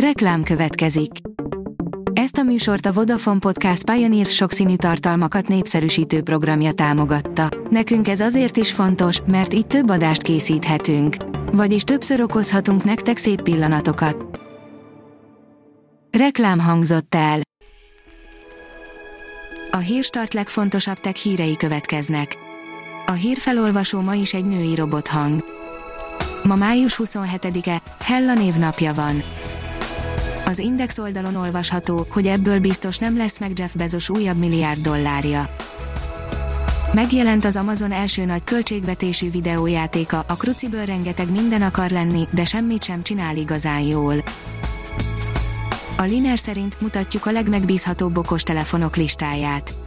Reklám következik. Ezt a műsort a Vodafone Podcast Pioneer sokszínű tartalmakat népszerűsítő programja támogatta. Nekünk ez azért is fontos, mert így több adást készíthetünk. Vagyis többször okozhatunk nektek szép pillanatokat. Reklám hangzott el. A hírstart legfontosabb tech hírei következnek. A hírfelolvasó ma is egy női robothang. Ma május 27-e, Hella névnapja van. Az Index oldalon olvasható, hogy ebből biztos nem lesz meg Jeff Bezos újabb milliárd dollárja. Megjelent az Amazon első nagy költségvetésű videójátéka, a kruciből rengeteg minden akar lenni, de semmit sem csinál igazán jól. A Liner szerint mutatjuk a legmegbízhatóbb okostelefonok listáját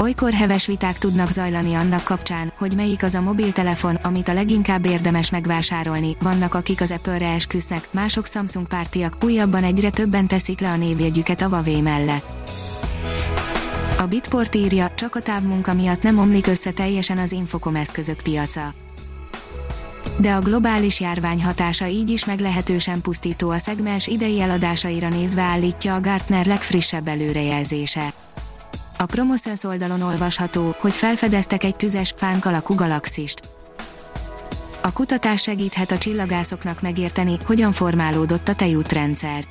olykor heves viták tudnak zajlani annak kapcsán, hogy melyik az a mobiltelefon, amit a leginkább érdemes megvásárolni. Vannak akik az Apple-re esküsznek, mások Samsung pártiak, újabban egyre többen teszik le a névjegyüket a Huawei mellett. A Bitport írja, csak a távmunka miatt nem omlik össze teljesen az infokom eszközök piaca. De a globális járvány hatása így is meglehetősen pusztító a szegmens idei eladásaira nézve állítja a Gartner legfrissebb előrejelzése. A Promotions oldalon olvasható, hogy felfedeztek egy tüzes, fánk alakú galaxist. A kutatás segíthet a csillagászoknak megérteni, hogyan formálódott a tejútrendszer.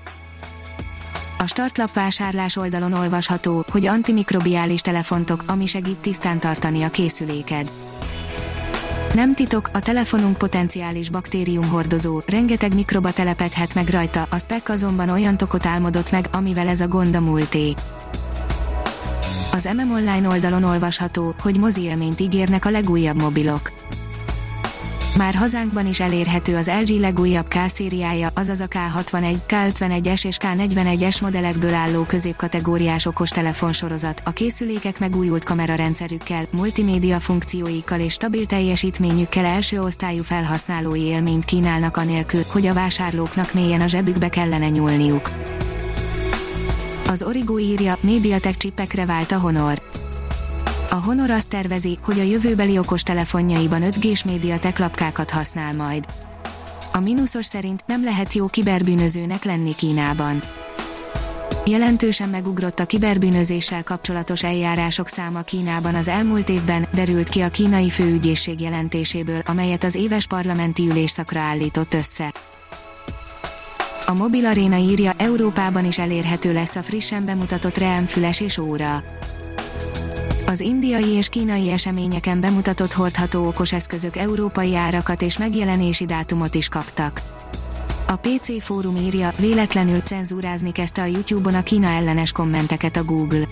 A startlap vásárlás oldalon olvasható, hogy antimikrobiális telefontok, ami segít tisztán tartani a készüléked. Nem titok, a telefonunk potenciális baktériumhordozó, rengeteg mikroba telepedhet meg rajta, a spek azonban olyan tokot álmodott meg, amivel ez a gond a múlté. Az MM Online oldalon olvasható, hogy mozi élményt ígérnek a legújabb mobilok. Már hazánkban is elérhető az LG legújabb K-szériája, azaz a K61, K51-es és K41-es modellekből álló középkategóriás okostelefonsorozat, a készülékek megújult kamerarendszerükkel, multimédia funkcióikkal és stabil teljesítményükkel első osztályú felhasználói élményt kínálnak anélkül, hogy a vásárlóknak mélyen a zsebükbe kellene nyúlniuk. Az Origo írja, médiatek csipekre vált a Honor. A Honor azt tervezi, hogy a jövőbeli okostelefonjaiban 5G-s médiatek lapkákat használ majd. A mínuszos szerint nem lehet jó kiberbűnözőnek lenni Kínában. Jelentősen megugrott a kiberbűnözéssel kapcsolatos eljárások száma Kínában az elmúlt évben, derült ki a kínai főügyészség jelentéséből, amelyet az éves parlamenti ülésszakra állított össze. A Mobil Arena írja, Európában is elérhető lesz a frissen bemutatott Realm füles és óra. Az indiai és kínai eseményeken bemutatott hordható okos eszközök európai árakat és megjelenési dátumot is kaptak. A PC fórum írja, véletlenül cenzúrázni kezdte a YouTube-on a Kína ellenes kommenteket a Google.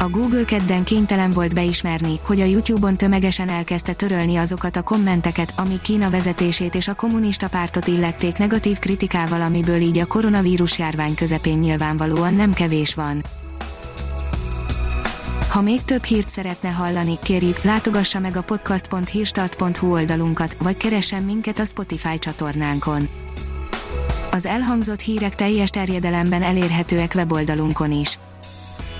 A Google kedden kénytelen volt beismerni, hogy a YouTube-on tömegesen elkezdte törölni azokat a kommenteket, amik Kína vezetését és a kommunista pártot illették negatív kritikával, amiből így a koronavírus járvány közepén nyilvánvalóan nem kevés van. Ha még több hírt szeretne hallani, kérjük, látogassa meg a podcast.hírstart.hu oldalunkat, vagy keressen minket a Spotify csatornánkon. Az elhangzott hírek teljes terjedelemben elérhetőek weboldalunkon is.